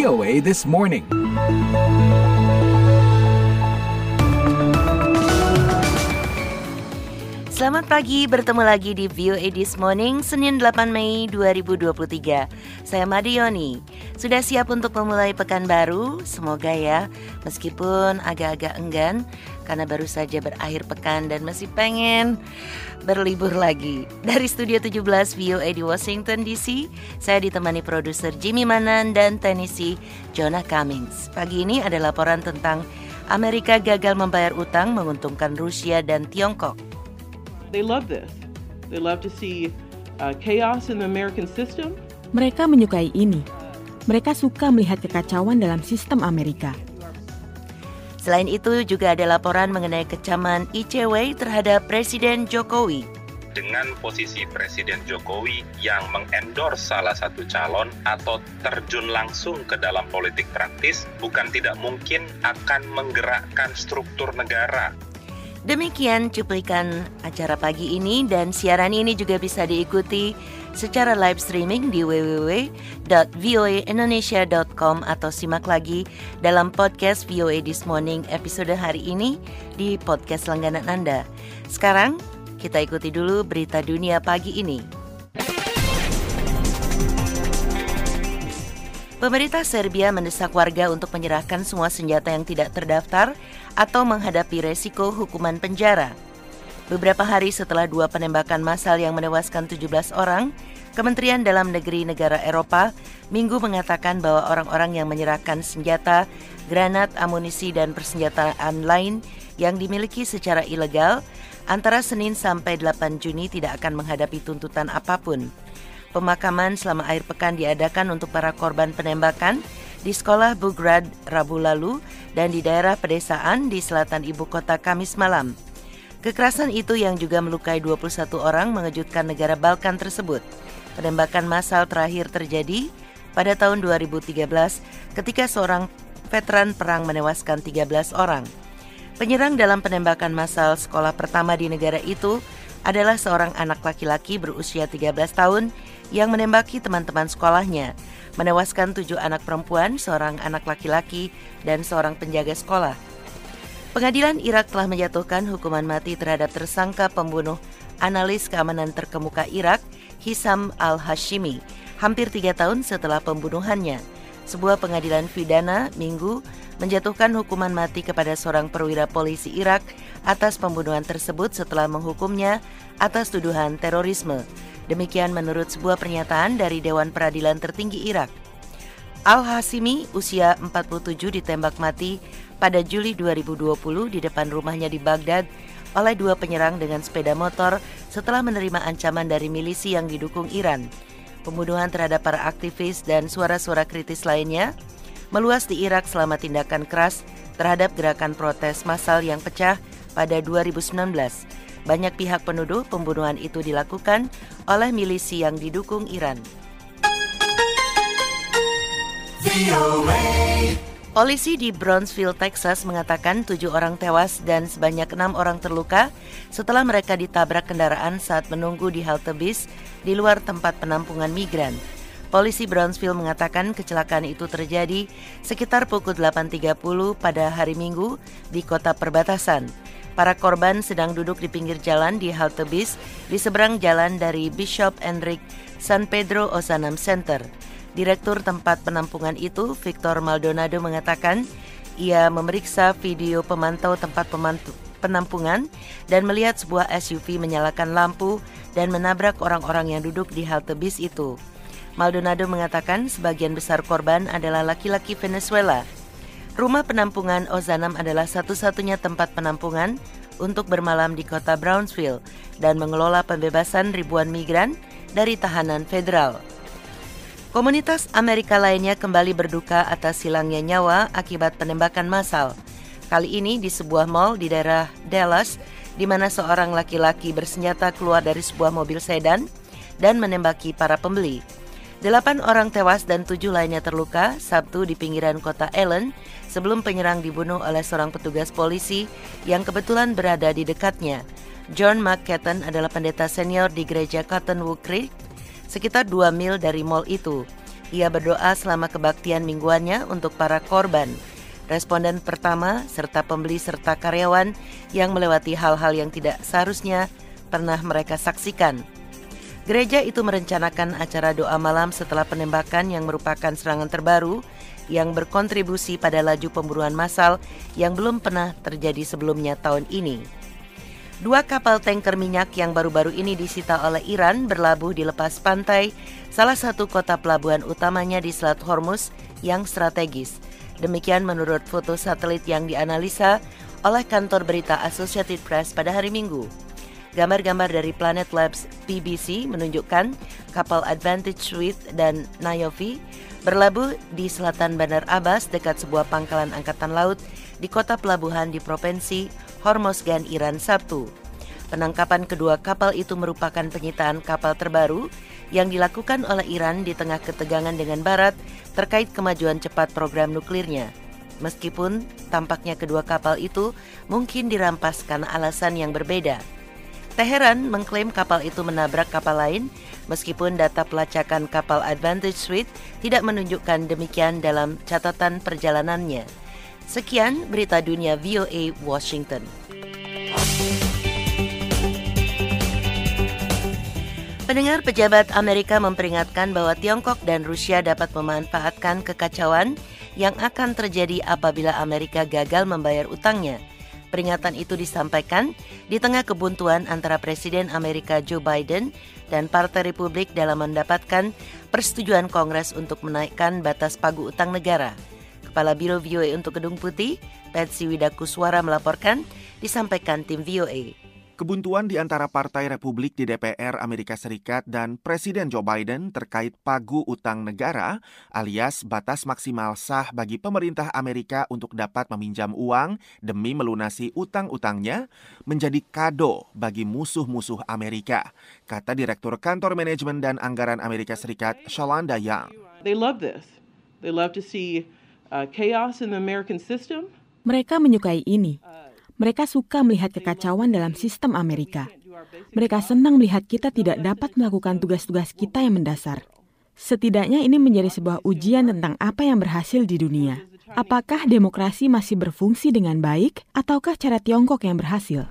VOA This Morning. Selamat pagi, bertemu lagi di VOA This Morning, Senin 8 Mei 2023. Saya Madioni. Sudah siap untuk memulai pekan baru? Semoga ya, meskipun agak-agak enggan karena baru saja berakhir pekan dan masih pengen berlibur lagi. Dari Studio 17 VOA di Washington DC, saya ditemani produser Jimmy Manan dan teknisi Jonah Cummings. Pagi ini ada laporan tentang Amerika gagal membayar utang menguntungkan Rusia dan Tiongkok. They love this. They love to see uh, chaos in the American system. Mereka menyukai ini. Mereka suka melihat kekacauan dalam sistem Amerika. Selain itu juga ada laporan mengenai kecaman ICW terhadap Presiden Jokowi. dengan posisi Presiden Jokowi yang mengendorse salah satu calon atau terjun langsung ke dalam politik praktis, bukan tidak mungkin akan menggerakkan struktur negara Demikian cuplikan acara pagi ini dan siaran ini juga bisa diikuti secara live streaming di www.voaindonesia.com atau simak lagi dalam podcast VOA This Morning episode hari ini di podcast langganan Anda. Sekarang kita ikuti dulu berita dunia pagi ini. Pemerintah Serbia mendesak warga untuk menyerahkan semua senjata yang tidak terdaftar atau menghadapi resiko hukuman penjara. Beberapa hari setelah dua penembakan massal yang menewaskan 17 orang, Kementerian Dalam Negeri negara Eropa minggu mengatakan bahwa orang-orang yang menyerahkan senjata, granat, amunisi, dan persenjataan lain yang dimiliki secara ilegal antara Senin sampai 8 Juni tidak akan menghadapi tuntutan apa pun. Pemakaman selama air pekan diadakan untuk para korban penembakan di sekolah Bugrad Rabu lalu dan di daerah pedesaan di selatan ibu kota Kamis malam. Kekerasan itu yang juga melukai 21 orang mengejutkan negara Balkan tersebut. Penembakan massal terakhir terjadi pada tahun 2013 ketika seorang veteran perang menewaskan 13 orang. Penyerang dalam penembakan massal sekolah pertama di negara itu adalah seorang anak laki-laki berusia 13 tahun yang menembaki teman-teman sekolahnya, menewaskan tujuh anak perempuan, seorang anak laki-laki, dan seorang penjaga sekolah. Pengadilan Irak telah menjatuhkan hukuman mati terhadap tersangka pembunuh analis keamanan terkemuka Irak, Hisam al-Hashimi, hampir tiga tahun setelah pembunuhannya. Sebuah pengadilan pidana minggu menjatuhkan hukuman mati kepada seorang perwira polisi Irak atas pembunuhan tersebut setelah menghukumnya atas tuduhan terorisme. Demikian menurut sebuah pernyataan dari Dewan Peradilan Tertinggi Irak. Al-Hasimi usia 47 ditembak mati pada Juli 2020 di depan rumahnya di Baghdad oleh dua penyerang dengan sepeda motor setelah menerima ancaman dari milisi yang didukung Iran. Pembunuhan terhadap para aktivis dan suara-suara kritis lainnya meluas di Irak selama tindakan keras terhadap gerakan protes massal yang pecah pada 2019. Banyak pihak penuduh pembunuhan itu dilakukan oleh milisi yang didukung Iran. Polisi di Brownsville, Texas mengatakan tujuh orang tewas dan sebanyak enam orang terluka setelah mereka ditabrak kendaraan saat menunggu di halte bis di luar tempat penampungan migran. Polisi Brownsville mengatakan kecelakaan itu terjadi sekitar pukul 8.30 pada hari Minggu di kota perbatasan. Para korban sedang duduk di pinggir jalan di halte bis di seberang jalan dari Bishop Enrique San Pedro Ozanam Center. Direktur tempat penampungan itu, Victor Maldonado mengatakan, ia memeriksa video pemantau tempat pemantu, penampungan dan melihat sebuah SUV menyalakan lampu dan menabrak orang-orang yang duduk di halte bis itu. Maldonado mengatakan sebagian besar korban adalah laki-laki Venezuela. Rumah penampungan Ozanam adalah satu-satunya tempat penampungan untuk bermalam di kota Brownsville dan mengelola pembebasan ribuan migran dari tahanan federal. Komunitas Amerika lainnya kembali berduka atas hilangnya nyawa akibat penembakan massal. Kali ini di sebuah mall di daerah Dallas, di mana seorang laki-laki bersenjata keluar dari sebuah mobil sedan dan menembaki para pembeli. Delapan orang tewas dan tujuh lainnya terluka Sabtu di pinggiran kota Allen sebelum penyerang dibunuh oleh seorang petugas polisi yang kebetulan berada di dekatnya. John McCatton adalah pendeta senior di gereja Cottonwood Creek, sekitar dua mil dari mall itu. Ia berdoa selama kebaktian mingguannya untuk para korban. Responden pertama serta pembeli serta karyawan yang melewati hal-hal yang tidak seharusnya pernah mereka saksikan. Gereja itu merencanakan acara doa malam setelah penembakan yang merupakan serangan terbaru yang berkontribusi pada laju pemburuan massal yang belum pernah terjadi sebelumnya tahun ini. Dua kapal tanker minyak yang baru-baru ini disita oleh Iran berlabuh di lepas pantai, salah satu kota pelabuhan utamanya di Selat Hormuz yang strategis. Demikian menurut foto satelit yang dianalisa oleh kantor berita Associated Press pada hari Minggu. Gambar-gambar dari Planet Labs BBC menunjukkan kapal Advantage Suite dan Nayofi berlabuh di selatan Bandar Abbas dekat sebuah pangkalan angkatan laut di kota pelabuhan di Provinsi Hormozgan, Iran Sabtu. Penangkapan kedua kapal itu merupakan penyitaan kapal terbaru yang dilakukan oleh Iran di tengah ketegangan dengan Barat terkait kemajuan cepat program nuklirnya. Meskipun tampaknya kedua kapal itu mungkin dirampas karena alasan yang berbeda. Teheran mengklaim kapal itu menabrak kapal lain, meskipun data pelacakan kapal Advantage Suite tidak menunjukkan demikian dalam catatan perjalanannya. Sekian berita dunia VOA Washington. Pendengar pejabat Amerika memperingatkan bahwa Tiongkok dan Rusia dapat memanfaatkan kekacauan yang akan terjadi apabila Amerika gagal membayar utangnya. Peringatan itu disampaikan di tengah kebuntuan antara Presiden Amerika Joe Biden dan Partai Republik dalam mendapatkan persetujuan Kongres untuk menaikkan batas pagu utang negara. Kepala Biro VOA untuk Gedung Putih, Patsy Widakuswara melaporkan, disampaikan tim VOA. Kebuntuan di antara Partai Republik di DPR Amerika Serikat dan Presiden Joe Biden terkait pagu utang negara alias batas maksimal sah bagi pemerintah Amerika untuk dapat meminjam uang demi melunasi utang-utangnya menjadi kado bagi musuh-musuh Amerika, kata Direktur Kantor Manajemen dan Anggaran Amerika Serikat Shalanda Young. They love this. They love to see uh, chaos in the American system. Mereka menyukai ini. Mereka suka melihat kekacauan dalam sistem Amerika. Mereka senang melihat kita tidak dapat melakukan tugas-tugas kita yang mendasar. Setidaknya ini menjadi sebuah ujian tentang apa yang berhasil di dunia. Apakah demokrasi masih berfungsi dengan baik ataukah cara Tiongkok yang berhasil?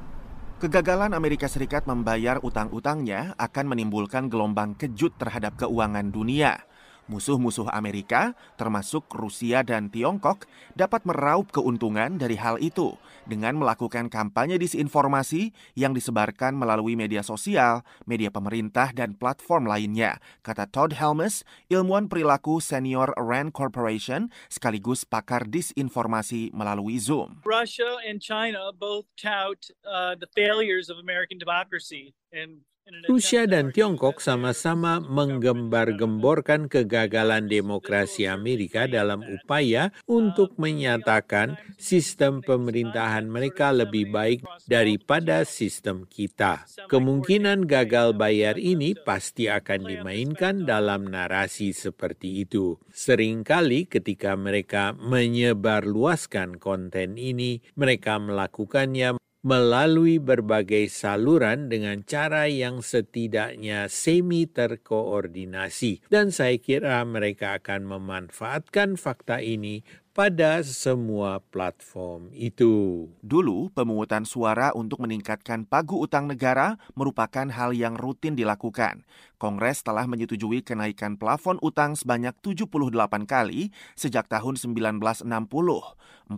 Kegagalan Amerika Serikat membayar utang-utangnya akan menimbulkan gelombang kejut terhadap keuangan dunia. Musuh-musuh Amerika, termasuk Rusia dan Tiongkok, dapat meraup keuntungan dari hal itu dengan melakukan kampanye disinformasi yang disebarkan melalui media sosial, media pemerintah, dan platform lainnya, kata Todd Helmus, ilmuwan perilaku senior Rand Corporation, sekaligus pakar disinformasi melalui Zoom. Russia and China both tout uh, the failures of American democracy and Rusia dan Tiongkok sama-sama menggembar-gemborkan kegagalan demokrasi Amerika dalam upaya untuk menyatakan sistem pemerintahan mereka lebih baik daripada sistem kita. Kemungkinan gagal bayar ini pasti akan dimainkan dalam narasi seperti itu. Seringkali ketika mereka menyebarluaskan konten ini, mereka melakukannya melalui berbagai saluran dengan cara yang setidaknya semi terkoordinasi dan saya kira mereka akan memanfaatkan fakta ini pada semua platform itu. Dulu, pemungutan suara untuk meningkatkan pagu utang negara merupakan hal yang rutin dilakukan. Kongres telah menyetujui kenaikan plafon utang sebanyak 78 kali sejak tahun 1960, 49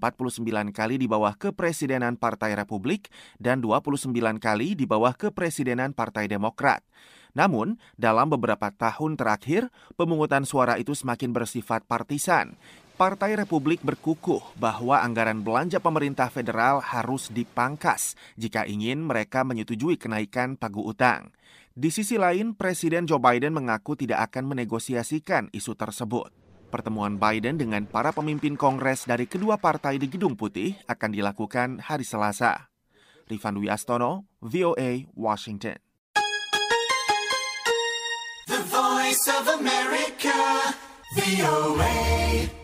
kali di bawah kepresidenan Partai Republik dan 29 kali di bawah kepresidenan Partai Demokrat. Namun, dalam beberapa tahun terakhir, pemungutan suara itu semakin bersifat partisan. Partai Republik berkukuh bahwa anggaran belanja pemerintah federal harus dipangkas jika ingin mereka menyetujui kenaikan pagu utang. Di sisi lain, Presiden Joe Biden mengaku tidak akan menegosiasikan isu tersebut. Pertemuan Biden dengan para pemimpin Kongres dari kedua partai di Gedung Putih akan dilakukan hari Selasa. Rifan Dwi VOA, Washington. The Voice of America, VOA.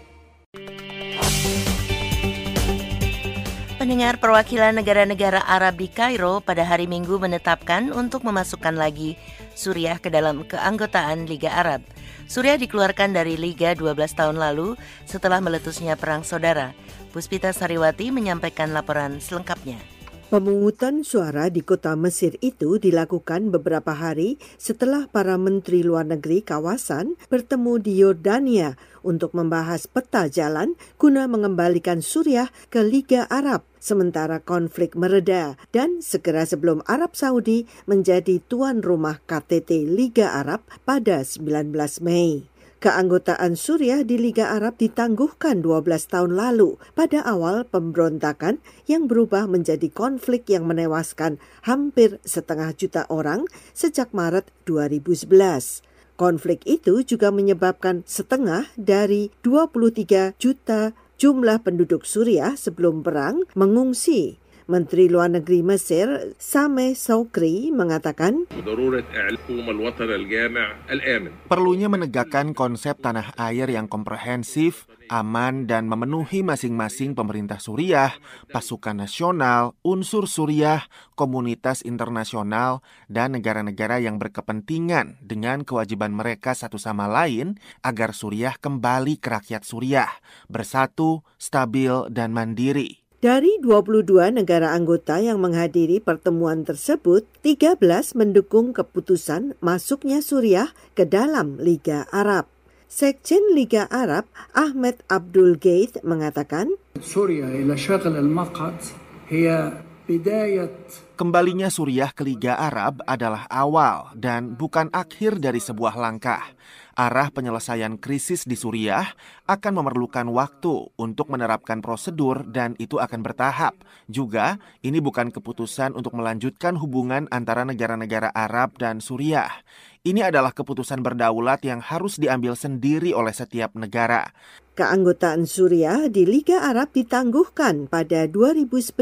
Pendengar perwakilan negara-negara Arab di Kairo pada hari Minggu menetapkan untuk memasukkan lagi Suriah ke dalam keanggotaan Liga Arab. Suriah dikeluarkan dari Liga 12 tahun lalu setelah meletusnya perang saudara. Puspita Sariwati menyampaikan laporan selengkapnya. Pemungutan suara di kota Mesir itu dilakukan beberapa hari setelah para menteri luar negeri kawasan bertemu di Yordania untuk membahas peta jalan guna mengembalikan Suriah ke Liga Arab sementara konflik mereda dan segera sebelum Arab Saudi menjadi tuan rumah KTT Liga Arab pada 19 Mei. Keanggotaan Suriah di Liga Arab ditangguhkan 12 tahun lalu pada awal pemberontakan yang berubah menjadi konflik yang menewaskan hampir setengah juta orang sejak Maret 2011. Konflik itu juga menyebabkan setengah dari 23 juta jumlah penduduk Suriah sebelum perang mengungsi Menteri Luar Negeri Mesir Sameh Soukri mengatakan perlunya menegakkan konsep tanah air yang komprehensif, aman dan memenuhi masing-masing pemerintah Suriah, pasukan nasional, unsur Suriah, komunitas internasional, dan negara-negara yang berkepentingan dengan kewajiban mereka satu sama lain agar Suriah kembali ke rakyat Suriah, bersatu, stabil, dan mandiri. Dari 22 negara anggota yang menghadiri pertemuan tersebut, 13 mendukung keputusan masuknya Suriah ke dalam Liga Arab. Sekjen Liga Arab Ahmed Abdul Gaith mengatakan, Kembalinya Suriah ke Liga Arab adalah awal dan bukan akhir dari sebuah langkah arah penyelesaian krisis di Suriah akan memerlukan waktu untuk menerapkan prosedur dan itu akan bertahap. Juga, ini bukan keputusan untuk melanjutkan hubungan antara negara-negara Arab dan Suriah. Ini adalah keputusan berdaulat yang harus diambil sendiri oleh setiap negara. Keanggotaan Suriah di Liga Arab ditangguhkan pada 2011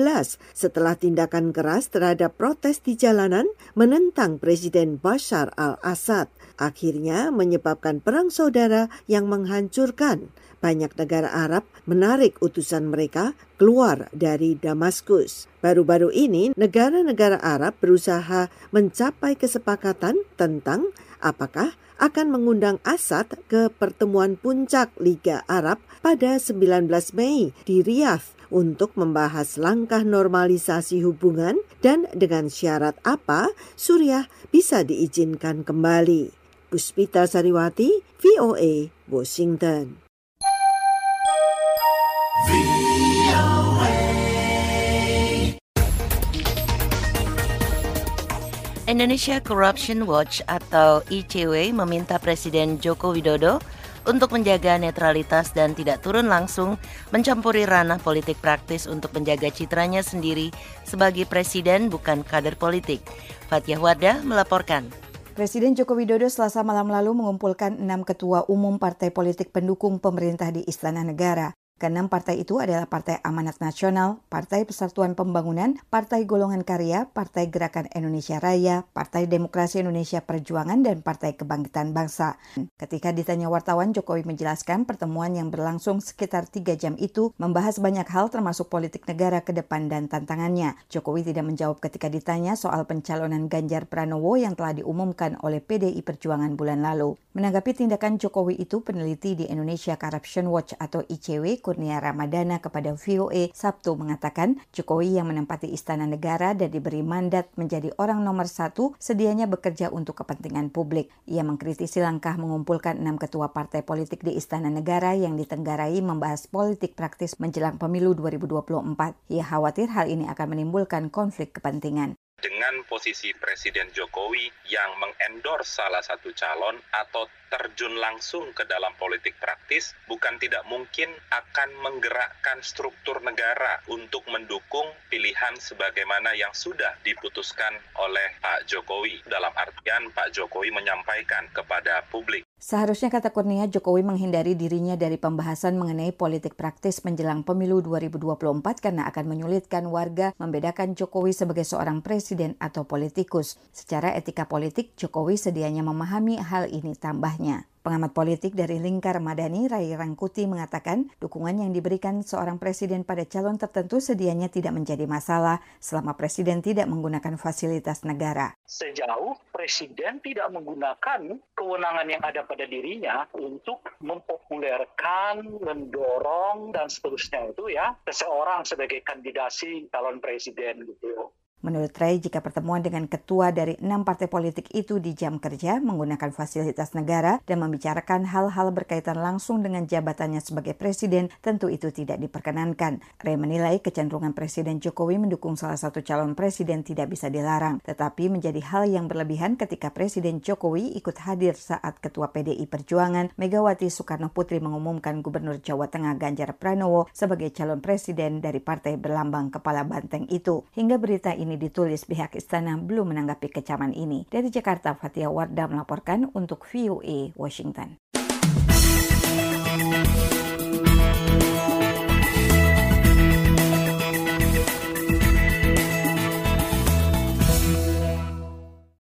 setelah tindakan keras terhadap protes di jalanan menentang Presiden Bashar al-Assad akhirnya menyebabkan perang saudara yang menghancurkan. Banyak negara Arab menarik utusan mereka keluar dari Damaskus. Baru-baru ini, negara-negara Arab berusaha mencapai kesepakatan tentang apakah akan mengundang Assad ke pertemuan puncak Liga Arab pada 19 Mei di Riyadh untuk membahas langkah normalisasi hubungan dan dengan syarat apa Suriah bisa diizinkan kembali. Puspita Sariwati, VOA, Washington. Indonesia Corruption Watch atau ICW meminta Presiden Joko Widodo untuk menjaga netralitas dan tidak turun langsung mencampuri ranah politik praktis untuk menjaga citranya sendiri sebagai presiden bukan kader politik. Fatia Wardah melaporkan. Presiden Joko Widodo selasa malam lalu mengumpulkan enam ketua umum partai politik pendukung pemerintah di Istana Negara. Keenam partai itu adalah Partai Amanat Nasional, Partai Persatuan Pembangunan, Partai Golongan Karya, Partai Gerakan Indonesia Raya, Partai Demokrasi Indonesia Perjuangan, dan Partai Kebangkitan Bangsa. Ketika ditanya wartawan, Jokowi menjelaskan pertemuan yang berlangsung sekitar tiga jam itu membahas banyak hal termasuk politik negara ke depan dan tantangannya. Jokowi tidak menjawab ketika ditanya soal pencalonan Ganjar Pranowo yang telah diumumkan oleh PDI Perjuangan bulan lalu. Menanggapi tindakan Jokowi itu, peneliti di Indonesia Corruption Watch atau ICW Kurnia Ramadana kepada VOA Sabtu mengatakan Jokowi yang menempati istana negara dan diberi mandat menjadi orang nomor satu sedianya bekerja untuk kepentingan publik. Ia mengkritisi langkah mengumpulkan enam ketua partai politik di istana negara yang ditenggarai membahas politik praktis menjelang pemilu 2024. Ia khawatir hal ini akan menimbulkan konflik kepentingan dengan posisi Presiden Jokowi yang mengendorse salah satu calon atau terjun langsung ke dalam politik praktis, bukan tidak mungkin akan menggerakkan struktur negara untuk mendukung pilihan sebagaimana yang sudah diputuskan oleh Pak Jokowi. Dalam artian Pak Jokowi menyampaikan kepada publik Seharusnya kata Kurnia, Jokowi menghindari dirinya dari pembahasan mengenai politik praktis menjelang pemilu 2024 karena akan menyulitkan warga membedakan Jokowi sebagai seorang presiden atau politikus. Secara etika politik, Jokowi sedianya memahami hal ini tambahnya. Pengamat politik dari Lingkar Madani, Rai Rangkuti mengatakan dukungan yang diberikan seorang presiden pada calon tertentu sedianya tidak menjadi masalah selama presiden tidak menggunakan fasilitas negara. Sejauh presiden tidak menggunakan kewenangan yang ada pada dirinya untuk mempopulerkan, mendorong dan seterusnya itu ya seseorang sebagai kandidasi calon presiden gitu. Menurut Ray, jika pertemuan dengan ketua dari enam partai politik itu di jam kerja menggunakan fasilitas negara dan membicarakan hal-hal berkaitan langsung dengan jabatannya sebagai presiden, tentu itu tidak diperkenankan. Ray menilai kecenderungan Presiden Jokowi mendukung salah satu calon presiden tidak bisa dilarang, tetapi menjadi hal yang berlebihan ketika Presiden Jokowi ikut hadir saat Ketua PDI Perjuangan Megawati Soekarno Putri mengumumkan Gubernur Jawa Tengah Ganjar Pranowo sebagai calon presiden dari partai berlambang kepala banteng itu. Hingga berita ini ditulis pihak istana belum menanggapi kecaman ini. Dari Jakarta, Fatia Wardah melaporkan untuk VOA Washington.